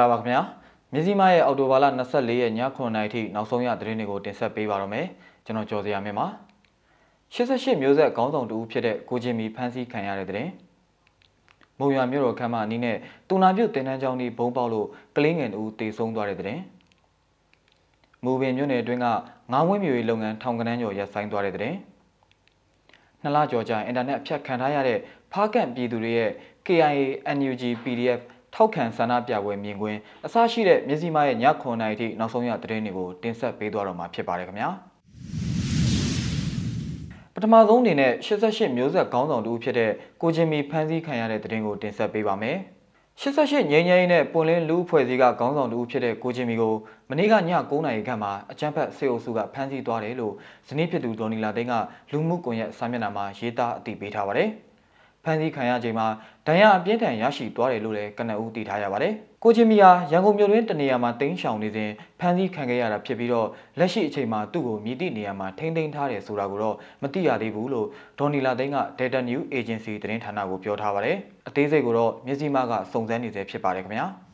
္ဂလာပါခင်ဗျာမြစည်းမရဲ့အော်တိုဘာလ24ရက်ည9:00နာရီထိနောက်ဆုံးရသတင်းတွေကိုတင်ဆက်ပေးပါရမယ်ကျွန်တော်ကျော်စရာမြင့်ပါ88မျိုးဆက်ခေါင်းဆောင်တူဖြစ်တဲ့ကိုချင်းမီဖမ်းဆီးခံရတဲ့သတင်းမုံရွာမြို့တော်ခမ်းမအနီးနဲ့တူနာပြုတ်တင်တန်းကျောင်းဒီဘုံပေါက်လို့ကလင်းငယ်တူတေဆုံးသွားတဲ့သတင်းမူပင်မြို့နယ်အတွင်းကငါးဝင်းမျိုးရေးလုပ်ငန်းထောင်ကနန်းကျော်ရပ်ဆိုင်းသွားတဲ့သတင်းနှစ်လကျော်ကြာအင်တာနက်အဖြတ်ခံထားရတဲ့ဖားကန့်ပြည်သူတွေရဲ့ KIA NUG PDF ထောက်ခံဆန္ဒပြပွဲမြင်ကွင်းအစရှိတဲ့မြစည်းမရဲ့ည9:00နာရီထိနောက်ဆုံးရသတင်းတွေကိုတင်ဆက်ပေးသွားတော့မှာဖြစ်ပါတယ်ခင်ဗျာပထမဆုံးအနေနဲ့88မျိုးဆက်ခေါင်းဆောင်တူဖြစ်တဲ့ကိုချင်းမီဖမ်းဆီးခံရတဲ့သတင်းကိုတင်ဆက်ပေးပါမယ်88ငိမ့်ငိမ့်နဲ့ပွန်လင်းလူအဖွဲ့အစည်းကခေါင်းဆောင်တူဖြစ်တဲ့ကိုချင်းမီကိုမနေ့ကည9:00နာရီခန့်မှာအကြမ်းဖက်စေအုပ်စုကဖမ်းဆီးသွားတယ်လို့ဇနီးဖြစ်သူဒေါ်နီလာသိန်းကလူမှုကွန်ရက်စာမျက်နှာမှာရေးသားအသိပေးထားပါတယ်။ ဖမ်းဆီးခံရချိန်မှာဒဏ်ရာအပြင်းထန်ရရှိသွားတယ်လို့လည်းကနအူးသိထားရပါတယ်။ကိုချင်းမီဟာရန်ကုန်မြို့တွင်တနေရာမှာတင်းရှောင်နေစဉ်ဖမ်းဆီးခံခဲ့ရတာဖြစ်ပြီးတော့လက်ရှိအချိန်မှာသူ့ကိုမြည်သည့်နေရာမှာထိန်းသိမ်းထားတယ်ဆိုတာကိုတော့မသိရသေးဘူးလို့ဒေါ်နီလာသိန်းက Data News Agency သတင်းဌာနကိုပြောထားပါတယ်။အသေးစိတ်ကိုတော့မျက်စိမှကစုံစမ်းနေသေးဖြစ်ပါတယ်ခင်ဗျာ။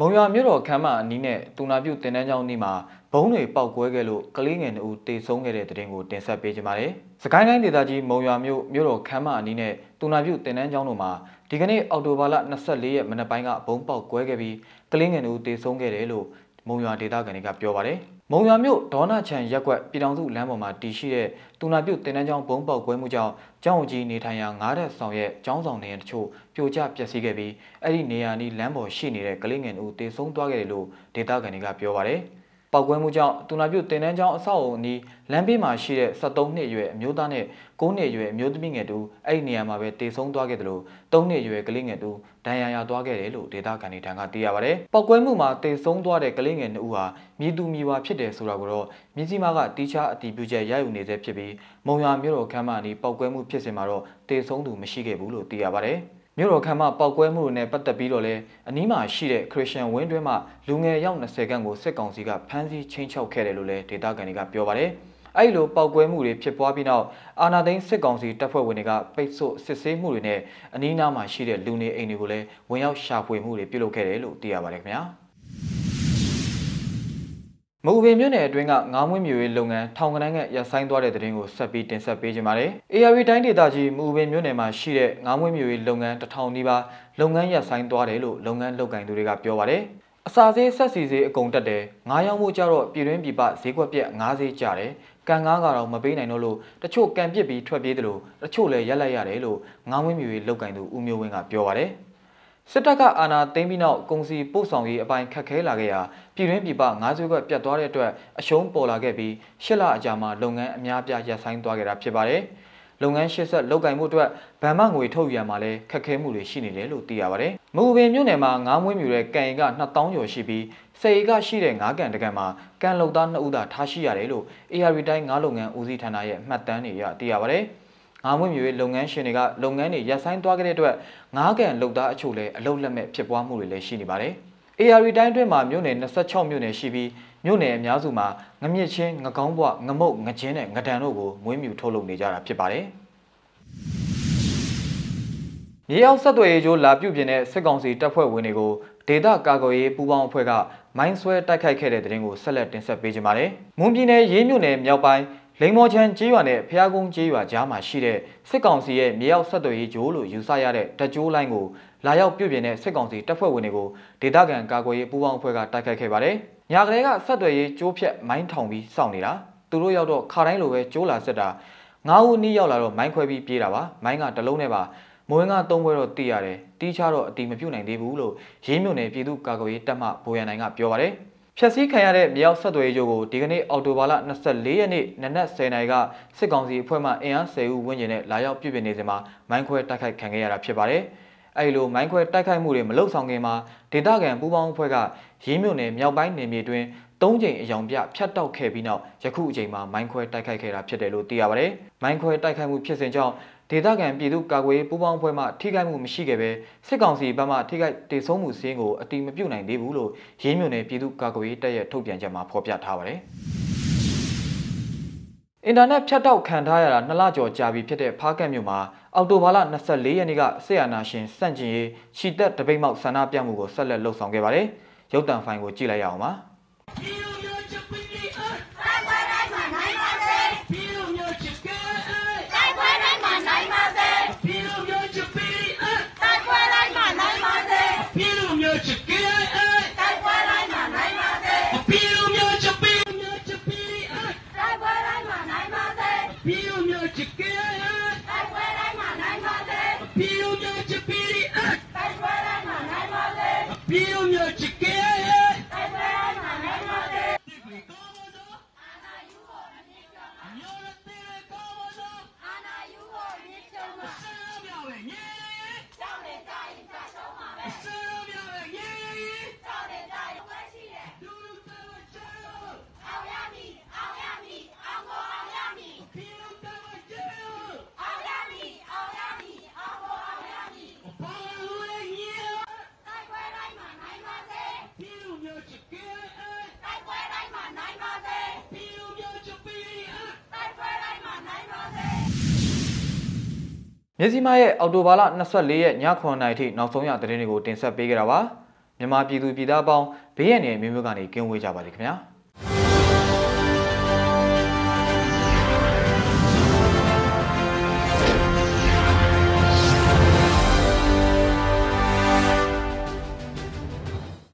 မုံရွာမြို့တော်ခမ်းမအနီးနဲ့တူနာပြုတင်တန်းကျောင်းနီးမှာ ဘုံတွေပေါက်ကွဲခဲ့လို့ကလေးငယ်2ဦးတေဆုံးခဲ့တဲ့တဲ့တင်ကိုတင်ဆက်ပေးကြပါမယ်။စကိုင်းတိုင်းဒေသကြီးမုံရွာမြို့မြို့တော်ခမ်းမအနီးနဲ့တူနာပြုတင်တန်းကျောင်းတို့မှာဒီကနေ့အောက်တိုဘာလ24ရက်မနက်ပိုင်းကဘုံပေါက်ကွဲခဲ့ပြီးကလေးငယ်2ဦးတေဆုံးခဲ့တယ်လို့မုံရွာဒေသခံတွေကပြောပါတယ်။မုံရွာမြို့ဒေါနာချန်ရက်ကွက်ပြည်တော်စုလမ်းပေါ်မှာတည်ရှိတဲ့တူနာပြုတင်တန်းကျောင်းဘုံပေါက်ကွဲမှုကြောင့်ကျောင်းကြီးနေထိုင်ရာငားတဲ့ဆောင်ရဲ့ကျောင်းဆောင်နေရတချို့ပြိုကျပျက်စီးခဲ့ပြီးအဲ့ဒီနေရာနီးလမ်းပေါ်ရှိနေတဲ့ကလေးငယ်တို့တေဆုံးသွားခဲ့တယ်လို့ဒေသခံတွေကပြောပါတယ်။ ပောက်ကွဲမှုကြောင့်တူနာပြုတ်တင်တန်းကျောင်းအဆောက်အုံအနီးလမ်းဘေးမှာရှိတဲ့73နှစ်အရွယ်အမျိုးသားနဲ့9နှစ်အရွယ်အမျိုးသမီးငယ်တူအဲ့ဒီနေရာမှာပဲတေဆုံးသွားခဲ့တယ်လို့3နှစ်အရွယ်ကလေးငယ်တူဒဏ်ရာရသွားခဲ့တယ်လို့ဒေသခံတွေထံကသိရပါဗျ။ပောက်ကွဲမှုမှာတေဆုံးသွားတဲ့ကလေးငယ်2ဦးဟာမြည်သူမြည်ဝါဖြစ်တယ်ဆိုတာကိုတော့မြစည်းမကတီးခြားအတည်ပြုချက်ရယူနေသေးဖြစ်ပြီးမုံရွာမြို့တော်ခမ်းမအနီးပောက်ကွဲမှုဖြစ်စဉ်မှာတော့တေဆုံးသူမရှိခဲ့ဘူးလို့သိရပါတယ်။ မြို့တော်ခမ်းမပောက်ကွဲမှုတွေနဲ့ပတ်သက်ပြီးတော့လည်းအနီးမှာရှိတဲ့ခရစ်ယာန်ဝင်းတွင်းမှာလူငယ်ရောက်20ခန့်ကိုစစ်ကောင်စီကဖမ်းဆီးချင်းချောက်ခဲ့တယ်လို့လည်းဒေသခံတွေကပြောပါတယ်။အဲ့လိုပောက်ကွဲမှုတွေဖြစ်ပွားပြီးနောက်အာနာသိန်းစစ်ကောင်စီတပ်ဖွဲ့ဝင်တွေကပိတ်ဆို့စစ်ဆေးမှုတွေနဲ့အနီးနားမှာရှိတဲ့လူနေအိမ်တွေကိုလည်းဝင်ရောက်ရှာဖွေမှုတွေပြုလုပ်ခဲ့တယ်လို့သိရပါတယ်ခင်ဗျာ။ မူပင်မြို့နယ်အတွင်းကငါးမွေးမြူရေးလုပ်ငန်းထောင်ကနန်းကရပ်ဆိုင်းသွားတဲ့တဲ့တင်ကိုဆက်ပြီးတင်ဆက်ပေးကြပါမယ်။ ARV တိုင်းဒေသကြီးမူပင်မြို့နယ်မှာရှိတဲ့ငါးမွေးမြူရေးလုပ်ငန်းတစ်ထောင်နီးပါးလုပ်ငန်းရပ်ဆိုင်းသွားတယ်လို့လုပ်ငန်းလုပ်ကိုင်သူတွေကပြောပါတယ်။အစာဈေးဆက်စီဈေးအကုန်တက်တယ်။ငါးရောင်းမှုကြတော့ပြည်တွင်းပြည်ပဈေးကွက်ပြက်ငါးဈေးကျတယ်။ကန်ငါးကတော့မပေးနိုင်တော့လို့တချို့ကန်ပစ်ပြီးထွက်ပြေးတယ်လို့တချို့လည်းရက်လိုက်ရတယ်လို့ငါးမွေးမြူရေးလုပ်ကိုင်သူဦးမျိုးဝင်းကပြောပါတယ်။ စစ်တပ်ကအာဏာသိမ်းပြီးနောက်ကုန်စည်ပို့ဆောင်ရေးအပိုင်းခက်ခဲလာခဲ့ရာပြည်တွင်းပြည်ပငါးစုခွက်ပြတ်သွားတဲ့အတွက်အရှုံးပေါ်လာခဲ့ပြီးရှစ်လအကြာမှာလုပ်ငန်းအများပြားရပ်ဆိုင်းသွားခဲ့တာဖြစ်ပါတယ်။လုပ်ငန်းရှစ်ဆက်လုပ်ကင်မှုအတွက်ဗန်မငွေထုတ်ရမှာလည်းခက်ခဲမှုတွေရှိနေတယ်လို့သိရပါတယ်။မူပင်မြို့နယ်မှာငါးမွေးမြူတဲ့ကန်ရီက2000ကျော်ရှိပြီးစေရီကရှိတဲ့ငါးကန်တကန်မှာကန်လုံသား2ဦးသာထားရှိရတယ်လို့ ARV တိုင်းငါးလုပ်ငန်းဦးစီးဌာနရဲ့မှတ်တမ်းတွေရသိရပါတယ်။ ငါးမွေးမြူရေးလုပ်ငန်းရှင်တွေကလုပ်ငန်းတွေရပ်ဆိုင်းသွားခဲ့တဲ့အတွက်ငါးကန်လုပ်သားအချို့လည်းအလုပ်လက်မဲ့ဖြစ်ပွားမှုတွေလည်းရှိနေပါတယ်။ AR တိုင်းအတွင်းမှာမြို့နယ်26မြို့နယ်ရှိပြီးမြို့နယ်အများစုမှာငမြင့်ချင်းငကောင်းဘွငမုတ်ငချင်းနဲ့ငဒန်တို့ကိုမွေးမြူထုတ်လုပ်နေကြတာဖြစ်ပါတယ်။မြေအောင်ဆက်သွယ်ရေးကြိုးလာပြုတ်ပြင်းတဲ့စစ်ကောင်စီတပ်ဖွဲ့ဝင်တွေကိုဒေသကာကွယ်ရေးပူးပေါင်းအဖွဲ့ကမိုင်းဆွဲတိုက်ခိုက်ခဲ့တဲ့တဲ့ရင်ကိုဆက်လက်တင်ဆက်ပေးကြပါမယ်။မွန်ပြည်နယ်ရေးမြို့နယ်မြောက်ပိုင်း လိန်မော်ချန်ကျေးရွာနဲ့ဖျားကုန်းကျေးရွာကြားမှာရှိတဲ့စစ်ကောင်စီရဲ့မြေရောက်ဆက်သွယ်ရေးဂျိုးလို့ယူဆရတဲ့တကြိုးလိုင်းကိုလာရောက်ပြုပြင်တဲ့စစ်ကောင်စီတပ်ဖွဲ့ဝင်တွေကိုဒေသခံကာကွယ်ရေးပူးပေါင်းအဖွဲ့ကတိုက်ခိုက်ခဲ့ပါတယ်။ညာကလေးကဆက်သွယ်ရေးကြိုးဖြတ်မိုင်းထောင်ပြီးစောင့်နေတာ။သူတို့ရောက်တော့ခါတိုင်းလိုပဲကြိုးလာဆက်တာငါးဦးနီးရောက်လာတော့မိုင်းခွဲပြီးပြေးတာပါ။မိုင်းကတလုံးနဲ့ပါမွေးငါသုံးဘွဲတော့တီးရတယ်။တီးချတော့အတီမပြုတ်နိုင်သေးဘူးလို့ရင်းမြုံနယ်ပြည်သူ့ကာကွယ်ရေးတပ်မှဗိုလ်ရန်နိုင်ကပြောပါတယ်။ ဖျက်ဆီးခံရတဲ့မြောက်ဆက်သွယ်ရေးကိုဒီကနေ့အော်တိုဘာလ24ရက်နေ့နနက်10:00နာရီကစစ်ကောင်စီအဖွဲ့မှအင်အား10ဦးဝန်းကျင်နဲ့လာရောက်ပြုပြင်နေစဉ်မှာမိုင်းခွဲတိုက်ခိုက်ခံခဲ့ရတာဖြစ်ပါတယ်။အဲဒီလိုမိုင်းခွဲတိုက်ခိုက်မှုတွေမလုပ်ဆောင်ခင်မှာဒေသခံပူးပေါင်းအဖွဲ့ကရင်းမြစ်နယ်မြောက်ပိုင်းနယ်မြေတွင် ၃ချိန်အယောင်ပြဖြတ်တောက်ခဲ့ပြီးနောက်ယခုအချိန်မှာမိုင်းခွဲတိုက်ခိုက်ခဲ့တာဖြစ်တယ်လို့သိရပါတယ်။မိုင်းခွဲတိုက်ခိုက်မှုဖြစ်စဉ်ကြောင့်ဒေသခံပြည်သူကာကွယ်ပူးပေါင်းဖွဲ့မှထိခိုက်မှုမရှိခဲ့ပဲစစ်ကောင်စီဘက်မှထိခိုက်တေဆုံးမှုစင်းကိုအတိမပြုတ်နိုင်သေးဘူးလို့ရင်းမြွန်နယ်ပြည်သူကာကွယ်တပ်ရဲ့ထုတ်ပြန်ချက်မှာဖော်ပြထားပါတယ်။အင်တာနက်ဖြတ်တောက်ခံထားရတာနှစ်လကျော်ကြာပြီဖြစ်တဲ့ဖားကန့်မြို့မှာအော်တိုဘာလ24ရက်နေ့ကဆေးရနာရှင်စန့်ကျင်ရေးခြိတက်တပိတ်မောက်ဆန္ဒပြမှုကိုဆက်လက်လှုပ်ဆောင်ခဲ့ပါတယ်။ရုပ်တံဖိုင်ကိုကြည့်လိုက်ရအောင်ပါ။ Beautiful. မြစီမားရဲ့အော်တိုဘာလ24ရက်ည9:00အထိနောက်ဆုံးရသတင်းတွေကိုတင်ဆက်ပေးကြတာပါမြန်မာပြည်သူပြည်သားပေါင်းဘေးရန်တွေမျိုးမျိုးကနေကင်းဝေးကြပါလိမ့်ခင်ဗျာ။